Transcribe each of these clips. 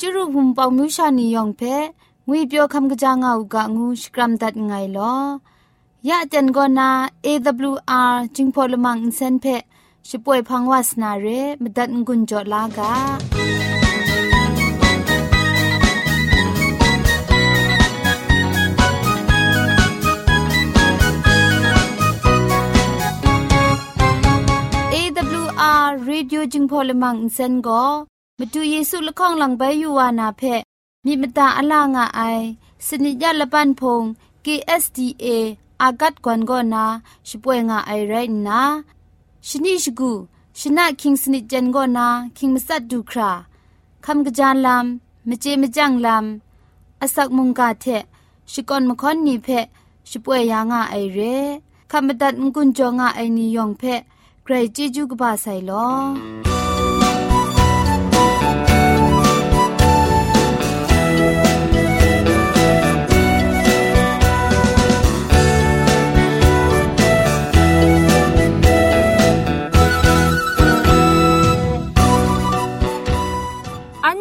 จุรุภุมปองมิวชานียองเพงวยเปียวคำกะจางเอากะงูสกรัมดัดไงลอยะจันกอนา AWR จิงพอลมังอินเซนเพช่วยพังวาสนาเรมดัดงุนจอลากา AWR Radio จึงพอลมังอินเซน ก็มาดูเยซูละข้องหลังใบยูวานาเพมีมตาอลางอไอสนิยาละปันพง KSDA อากัดกวนก็นาช่วยงาไอไรนะชนิชกูชนะคิงสนิจันก็นาคิงมัสัดดูคราคำกระจานลำมเจมจังลำอาศักมุงกาเทชิกอนมคอนนีเพช่วยยางาไอเรคำบัดงกุนจงาไอนิยองเพใครจีจูกบาไซลอ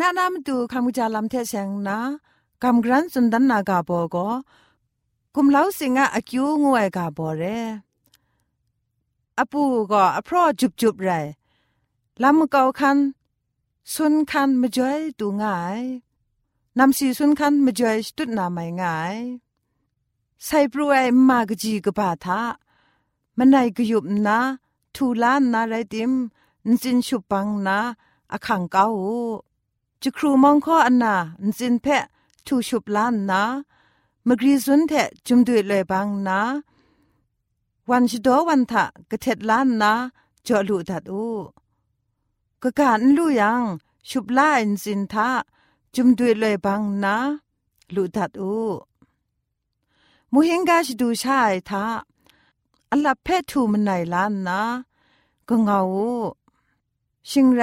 นานามตูคำจาลำเทเสงนะคำกรันสุนดันนากาโบก็กุมเล้าสิงะอคิวงวยกาโบเรอปูก็อพรอจุบจุบไรลำเกาคันสุนคันมาจ่อยตูง่ายนำสีสุนคันมาจ่อยตุดนาไม่ง่ายใส่ปรวยมากจีกบาทามันไนกยุบนะทูลานนาไรติมนจินชุปังนาอคังเกา จะครูมองข้ออันนานจินเพะทูชุบล้านนามกรีสุนเทจุมด้วยเลยบางนา วันชดวันทะกะเท็ดล้านนาจอลูดัดอูกะการลูยังชุบล้าอินจินทาจุมด้วยเลยบางนาลูดัดอูมูเฮงกาชดูชายทาอัลลับเพะทูมันไหนล้านนะก็เงาชิงไร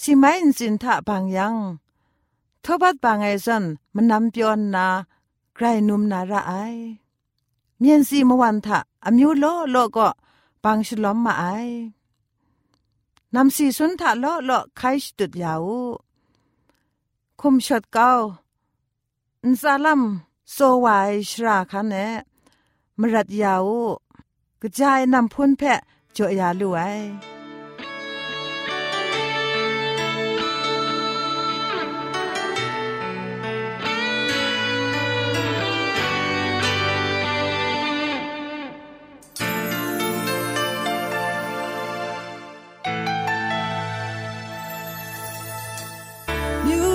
สิไม่อินสินทะบางยังทบัดบางไอซันมันนำเปียนนาไกรนุมนาระไอเมียนสีมวันทะอมิวโลโลก็บางฉลอมมาไอนำสีสุนทะโลโลไคชตุดยาวคุมชดเก้าอินซาลัมโซวายชราคันเนมรัดยาวกระจายนำพุ่นแพะจอยาลุไอ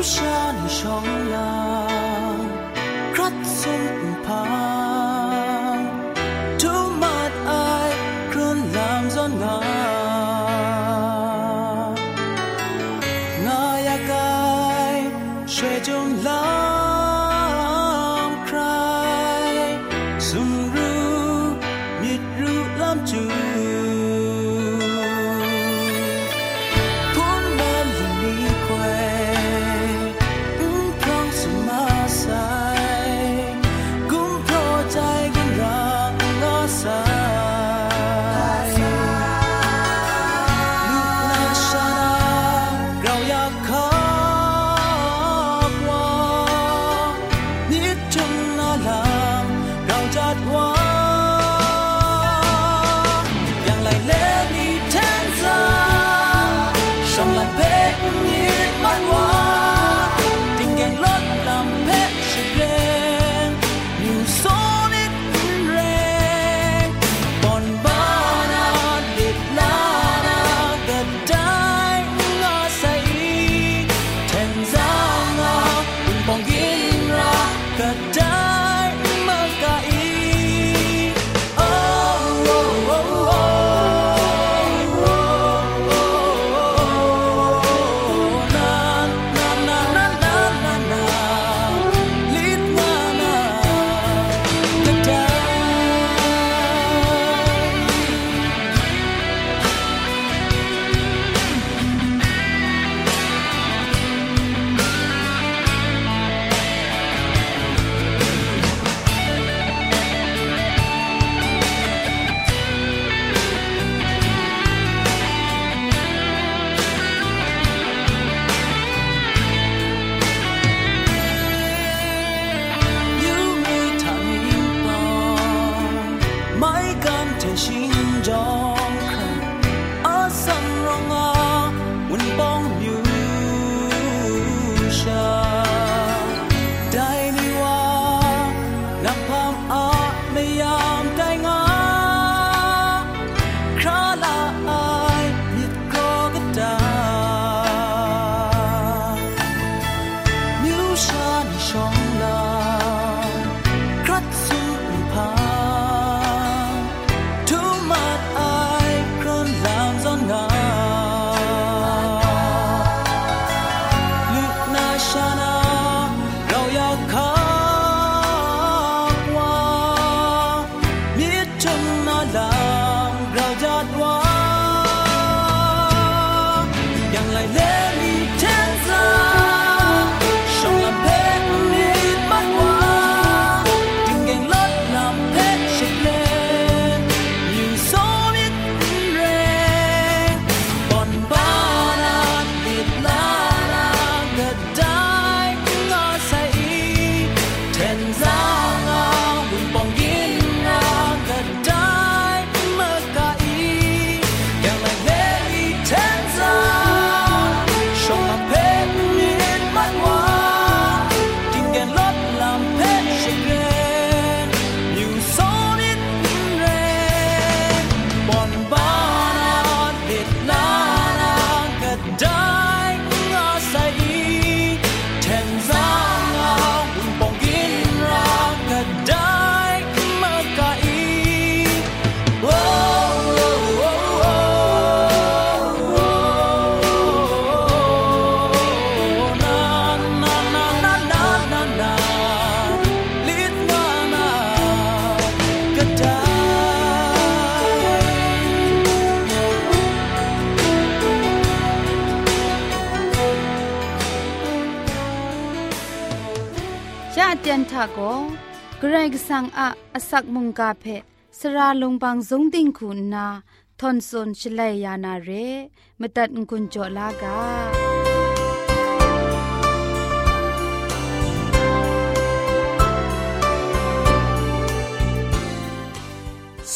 下你双浪，可总不怕。 ะโกเกรกสังอะอสักมุงกาเพสระลงบางสงติงคุณนาทอนซนชลัยยานาเรมตัดกุญจลากา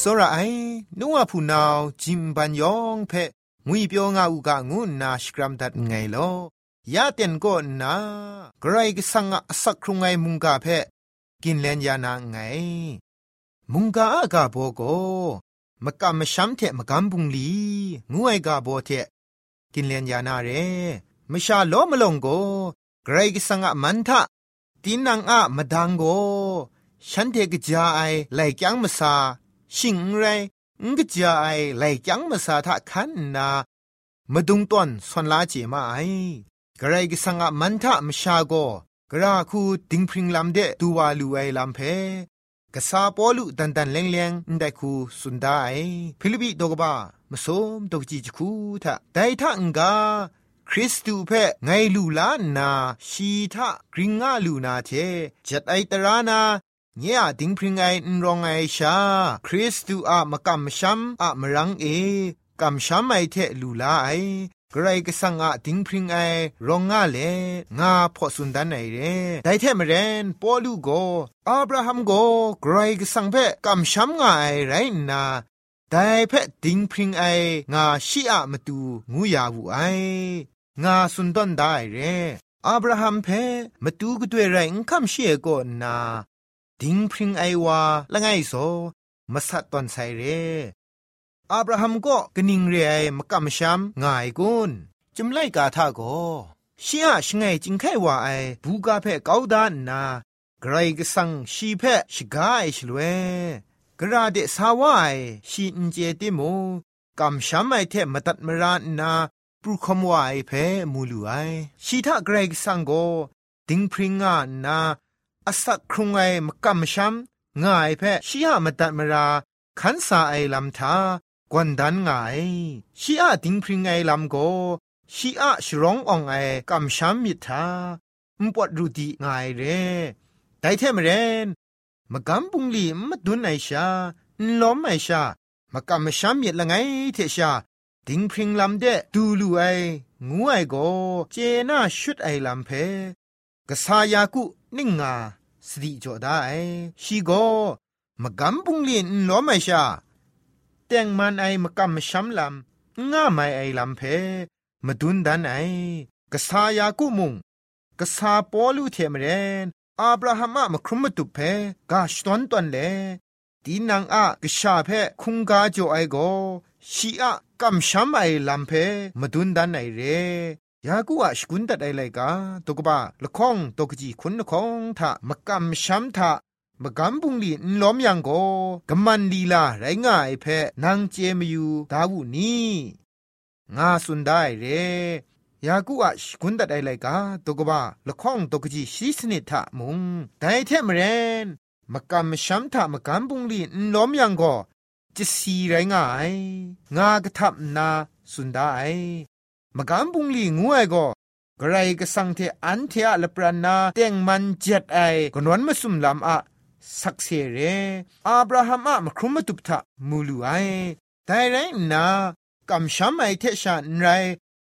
စောရအိုင်နုဝဖူနောင်ဂျင်ပန်ယောင်ဖဲငွေပြောငါဥကငုနာစကရမ်ဒတ်ငိုင်လော ยาเต็นก็นาไกรก็สังอสักครุงไงมุงกาเพกินเลนยานาไง มุงกาอากาโบโกมกะมชัมเทมกัมบุงลีงวยกาโบเทกินเลนยานาเรมชาโลมลงโกไกรก็สังอมันทะตินังอะมดังโกฉันเทกจาไอไลจังมสาชิงไรงกจาไอไลจังมสาทะคันนามาดุงต้นสวนลาเจมาไอ กระไรก็สังอามันทะมชาโกกระคูดิงพริงลำเดตัววาลูไอลำเพกษาปอลุดันดันเลงเลงได้คูสุนได้ฟิลิปิดกบ้ามสมดกจีจคูทะได้ทะงกาคริสตูเพไงลูลานาชีทะกริงงาลูนาเทจัดไอตรานาเนี่ยดิงพริงไออนรองไอชา คริสตูอะมะกัมชัมอะมรังเอกำช้ำไอเทลูลาไอ กรก็สังอาติงพริงไอรองงาเลงาพอสุนดันไอเรไดเทมเรนปอลูโกอับราฮัมโกไกรก็สังเพกำช้ำงาไอไรนาไดเพติงพริงไองาชีอะมาตูงูยาวูไองาสุนดันได้เรอับราฮัมเพมาตูก็ด้วยไรอุคำเชียก็นา ติงพริงไอวาละไงโซมาสัตตอนไซเร อับราฮัมก็กนิงเรียมกำช้ำง่ายกุนจำไล่กาทาโกชียชงไงจิงไขว่าไอบูกาเพเกาดานนาไกรกสังชีเพชกาไอชลเวกระเดสาวไอชีนเจติมูกำช้ำไอเทมตัดมรานนาปรุคมวายเพมูลูไอชีทาไกรกสังโกดิงพริงงานาอสักครุงไอมกำช้ำง่ายเพชียมตัดมราขันสาไอลำทา กวนดันไงชีอาติงพริงไงลำโกชีอาชร้องอองไอกำช้ำมิทามปวดรูดีไงเร่แต่เทมเรนมากำบุงลีมดุนไอชาล้อมไอชามากำช้ำมิละไงเทชาติงพริงลำเดดูลูไองูไอโกเจน่าชุดไอลำเพกษายากุนิ่งงาสติจอได้ชีโกมากำบุงลีนล้อมไอชา แต่งมันไอมกำมช้ำลำง่าไม่ไอลำเพมาดุนดันไอกษายากุมุงกษาปอลูเทมเรนอับราฮัมอะมครุมตุเพกาชตอนตอนเลตีนังอะกษาเพคุงกาโจไอโกชีอะกำช้ำไอลำเพมาดุนดันไอเรยากูอะสกุนตัดไอไลกาตกบะละข้องตกจีคุณละข้องทะมกำช้ำทะ มกำบุงลีนล้อมยังโกกำมันลีลาไรง่ายเพนางเจมยูดาวุนีงาสุนได้เรยากูอะชกุนดัดไอไลกาตกบะละข้องตกจีชีสนิทะมุงไดเทมเรนมกำช้ำทะมกำบุงลีนล้อมยังโกจะสีไรง่ายงากระทับนาสุนได้มกำบุงลีงูไอโกกไรก็สังเทอันเทอะละปรานาเต็งมันเจ็ดไอกนวนมาสุมลำอะ สักเสเรอับราฮัมอะมครุมตุบทะมูลูไอแต่ไรนากำช้ำไอเทชานไร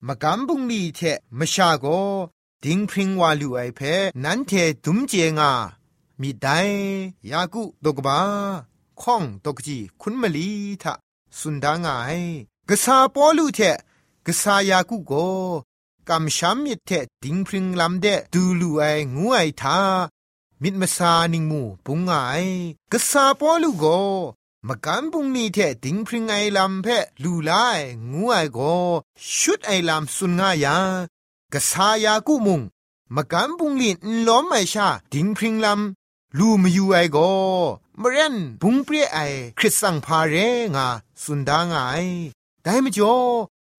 มากำบุงลีเทมชาโกดิงพริงวาลูไอเพนันเทดุมเจงามีไดยากุตกบาข้องตกจีคุณมลีทะสุนดางไงกษาปอลูเทกษายากุโกกำช้ำมิเทดิงพริงลำเดดูลูไองูไอทา มิดมาซานิงมูปุงไงกษาปอลูโกมกันปุงนี่เทดิงพริงไอลำเพลูไลงูไอโกชุดไอลำสุนงายากษายากุมุงมกันปุงลินล้อมไอชาดิงพริงลำลูมยูไอโกมเรนบุงเปรียไอคริสสังพาเรงาสุนดางไอได้มจ่อ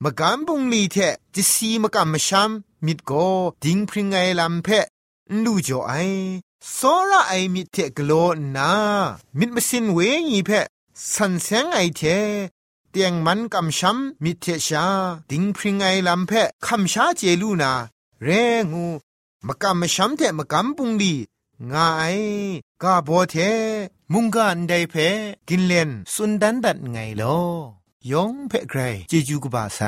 มกันปุงลีเทจิสีมกันมชัมมิดโกดิงพริงไอลำเพลูจ่อไอ စောရအိုင်มิเทกโลนามิดมสินเวงีเพสันเซงไอเทเตียงมันกำช้ำมิเทชาดิงพริงไอลำเพคำชาเจลูนาเรงูมกำมช้ำเทมกำปุงลี งาไอกาโบเทมุงกันไดเพกินเลนสุนดันดัดไงลอยองเพไกรเจจูกบาไซ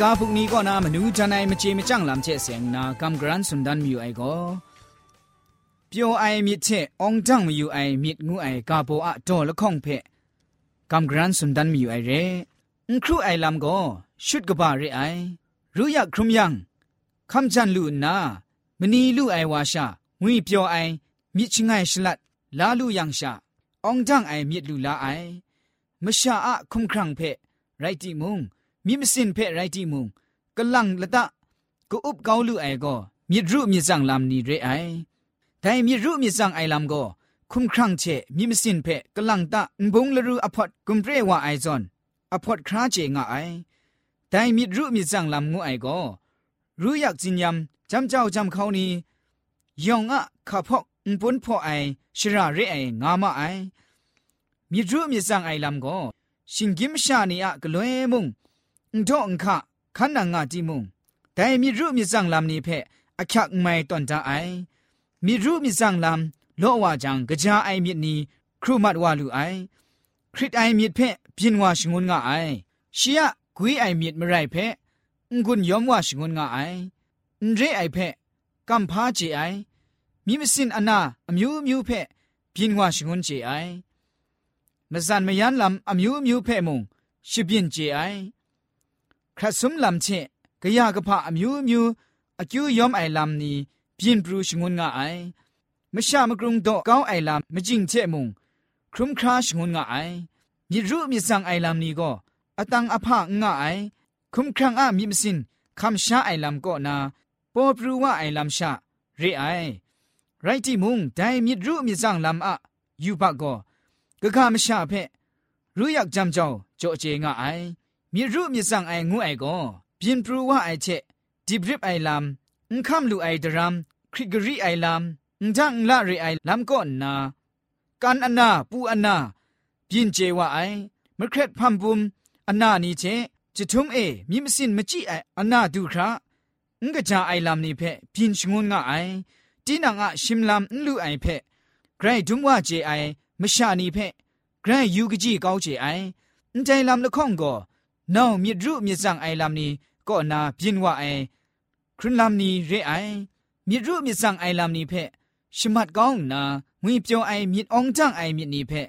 กาพวกนี้ก็นามนูจันไอมเจมจังลำเชเสียงนากำกรันสุนดันมิวไอก็เปียวไอมิเชองจังมิวไอมิดงูไอกาโปอะโตละข้องเพะกำกรันสุนดันมิวไอเรนครูไอลำก็ชุดกบาเรไอรู้อยากครุมยังคำจันลูนามนีลูไอวาชางุยเปียวไอมิชงไงฉลัดลาลูยังชาองจังไอมิดลูลาไอมชาอะคุมครังเพะไรติมุง มิมสินเพไรติมุงกลังละตะกูอุบเกาลูไอก็มิรุมิจังลำนี้เรไอแต่มิรุมิจังไอลำก็คุมครังเชมิมสินเพกลังตะบงละรูอพอดกุมเรวาไอซอนอพอดคราเจงไอแต่มิรุมิจังลำงูไอก็รู้อยากจินยำจำเจ้าจำเขานี้ยองอะขับพอกปุนพ่อไอชราเรไองามาไอมิรุมิจังไอลำก็ชิงกิมชานีอะกลวยมุง ดองคะขันนางาจิมุงแต่มีรูมีสังลำนี้เพออคักไม่ตอนตาไอมีรูมีสังลำโลวาจังกะจาไอมีนี้ครูมัดวาลูไอคริตไอมีเพพินวาชงุนงาไอชียกุยไอมีมไรเพงุนยอมว่าชงวนงาไอเรไอเพกัมพาเจไอมิมสินอนาอมิวมิวเพพินว่าชงวนเจไอมซันมยันลำอมิวมิวเพมงชิบินเจไอ คราสุมลำเชะกะยากะพะอมิวมิวอคิวยอมไอลำนี้พินปรูชงวนงาไอมชามกรุงโตก้าวไอลำมจิงเจมงครุมคราชงวนงาไอมิรุมิสังไอลำนี้ก็อตังอภะงาไอคุมครังอะมิมสินคำชาไอลำก็นาปอปรูว่าไอลำชาเรไอไรที่มุงแต่มิรุมิสังลำอะยูปะก็กะขา มีรูปมีสังไองูไอก็บินปรูว่าไอเชดิบริบไอลำอุ้งคำลูไอดรามคริกรีไอลำอุ้งจังละรีไอลำก็นาการอนาปูอนาบินเจว่าไอมเครดพัมบุมอนานีเชจะทุ่มเอมีมสินมจีไออนาดูคราอุ้งกะจาไอลำนี้เพบินชงงงไอตีนังอะชิมลำอุ้งลูไอเพไกรจุมว่าเจไอมชานีเพไกรยูกจีเกาเจไออุ้งใจลำละข้องกอ နောင်မြစ်ရုမြစ်ဆောင်အိုင်လမ်နီကောနာပြင်းဝအိုင်ခရင်လမ်နီရဲအိုင်မြစ်ရုမြစ်ဆောင်အိုင်လမ်နီဖဲရှမတ်ကောင်းနာငွေပြောအိုင်မြစ်အောင်ကြန့်အိုင်မြစ်နီဖဲ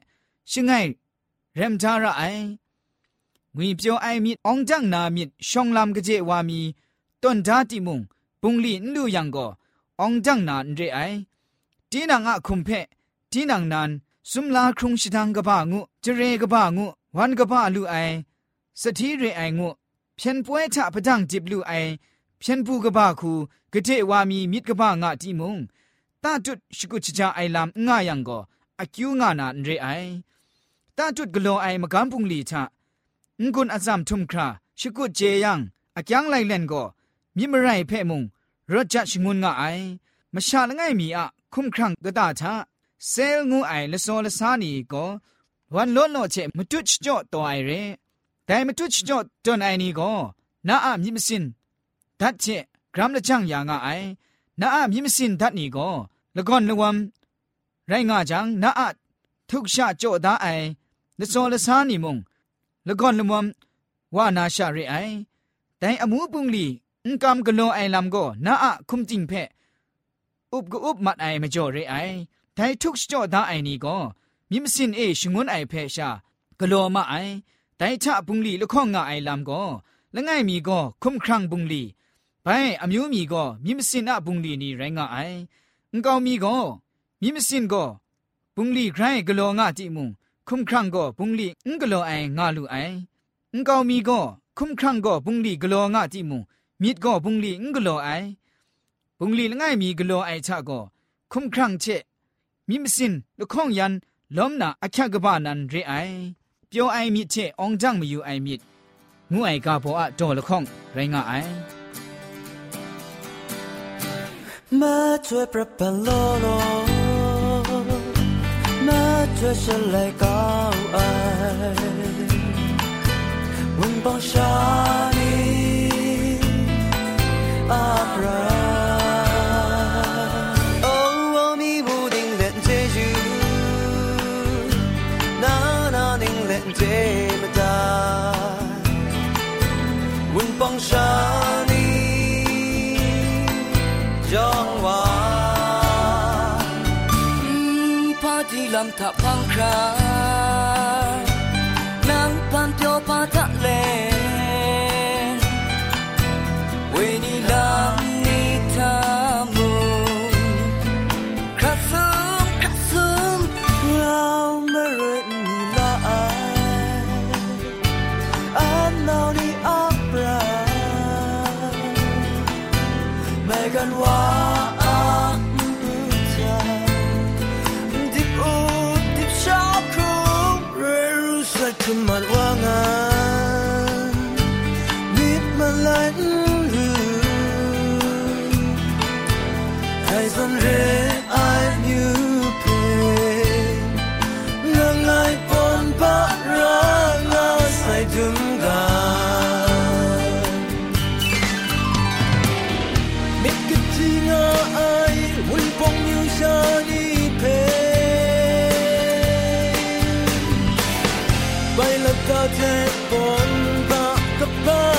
ရှငိုင်ရမ်ဂျာရအိုင်ငွေပြောအိုင်မြစ်အောင်ကြန့်နာမြစ်ရှောင်းလမ်ကကြေဝါမီต้นดาติมุงปุงลีนลูยังก็องจังนานเรไอตีนังอะคุมเพตีนังนานสุมลาครุงชิดังกบ้างูเจเรกบ้างูวันกบ้าลูไอ สถีเรไองูเพียนป่วยชะพดังจิบลูไอเพียนปูกบ้าคูกะเทวามีมิดกบ้างะติมุงตาจุดสกุชจาไอลามง่ายังก็อคิวงานานเรไอตาจุดกโลไอมะกัมปุงลีชะงกุนอาซัมทุมคราสกุเจยังอะยังไลเลนก็มิมไรเพ่มุงรถจัดชงุนงาไอมาชาละไงมีอะคุ้มครั้งก็ตาทาเซลงูไอละโซละสานีก็วันล้นโลเชมตุชจ่อตัวไอเร แต่มตุชจ่อตัวไอนี่ก็น้าอะมิมสินดัดเชกรัมละจังยางาไอน้าอะมิมสินดัดนี่ก็ละก่อนละวันไรงาจังน้าอะทุกชาจ่อดาไอละโซละสานีมุงละก่อนละวันว่านาชาเรไอแต่อมูปุงลีอุกำกโลไอลำก็น้าอะคุมจิงเพอุบก็อุบมัดไอมาจ่อเรไอแต่ทุกจ่อดาไอนี่ก็มิมสินเอชงวนไอเพชากโลมาไอ แต่ชะปุงลีละข้องงาไอลำก็ละง่ายมีก็คุมครังปุงลีไปอมิวมีก็มิมสินอะปุงลีนี่ไรงาไออุกามีก็มิมสินก็ปุงลีใครกโลงาติมุงคุมครังก็ปุงลีอุกโลไองาลูไออุกามีก็คุมครังก็ปุงลีกโลงาติมุงมิดก็บุงลีงกโลไอบุงลีละง่ายมีกโลไอชะก็คุมครังเชมิมสินละข้องยันล้มนาอักขกบานันเรไอ เปียวไอมิเชอองจังมอยู่ไอมิดงูไอกาโบอะโดละข้องไรงาไอมาช่วยประปันโลโลมาช่วยฉันเลยก้าวไอวันบองชานี opera. Oh, cam tak pang kra Kapon, baka pa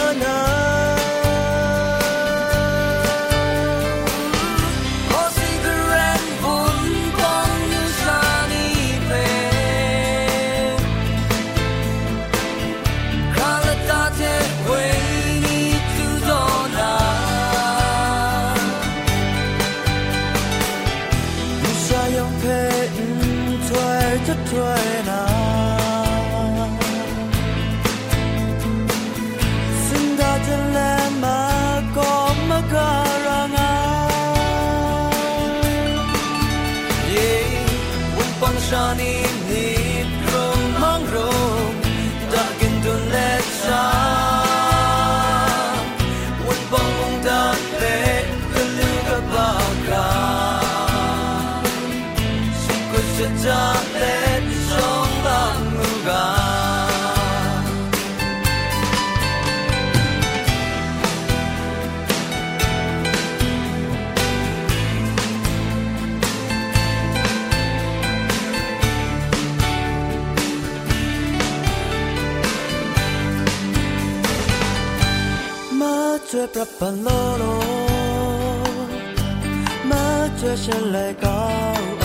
ช่วยปรับปรุงโลโลมาช่วยฉันเลยก้าวไอ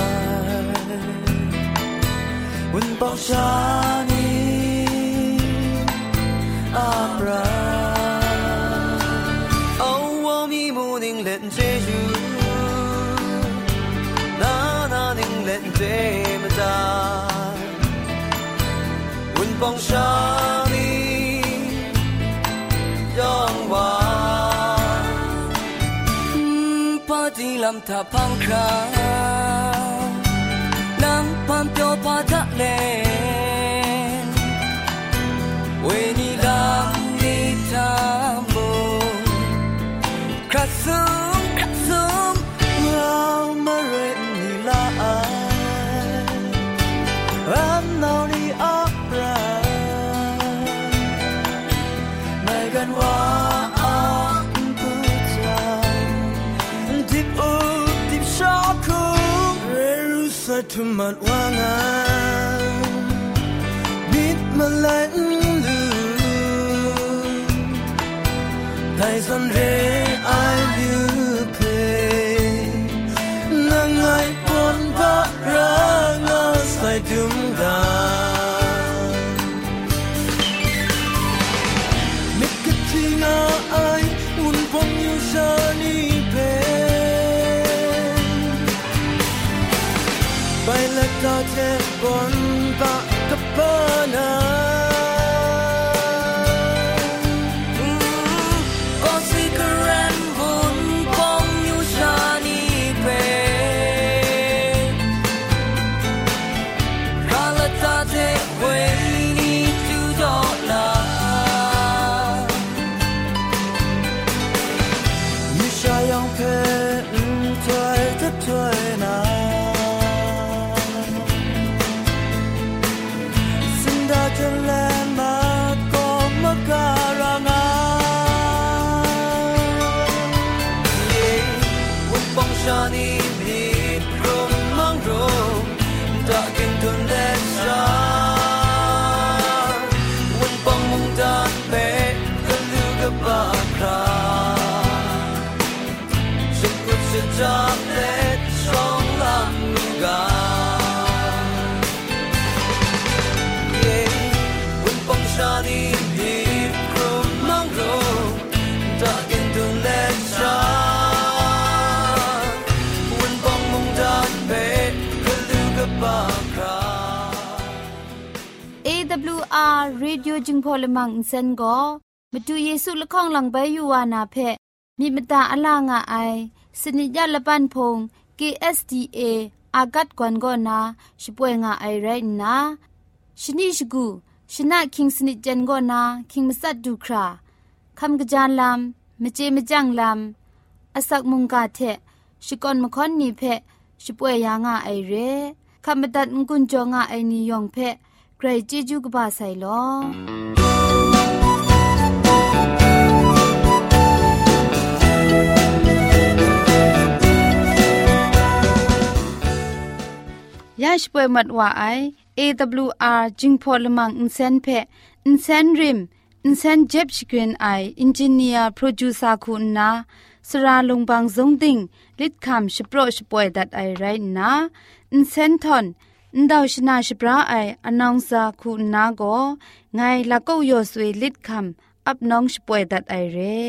วันบอ pa di lam tha phang kha nam pam pyo pa tha le we รู้สึกทุมันว่า AWR Radio จึงพอลมังอินเซนก็มาดูเยซูละข้องหลังใบยูวานาเพมีมตาอลางอไอสนิยาละปันพง KSDA อากัดกวนก็นาช่วยงาไอไรนะชนิชกูชนะคิงสนิจันก็นาคิงมัสัดดูคราคำกระจานลำมเจมจังลำอาศักมุงกาเทชิกอนมคอนนีเพช่วยยางาไอเรคำบัดงกุนจงาไอนิยองเพ ใครจีจูกบาไซลอยาชป่วยมัดว่าไอ AWR จิงพอลมังอินเซนเพอินเซนริมอินเซนเจ็บชกรีนไออินจิเนียร์โปรดิวซาคุณนาสราลงบางซงดิงลิดคำชโปรชป่วยดัดไอไรนะอินเซนทอน န်ဒေါရှနာရှပရာအိုင်အနောင်စာခုနာကိုငိုင်လကောက်ရွှေလစ်ခမ်အပနောင်ရှပွေဒတ်အိုင်ရဲ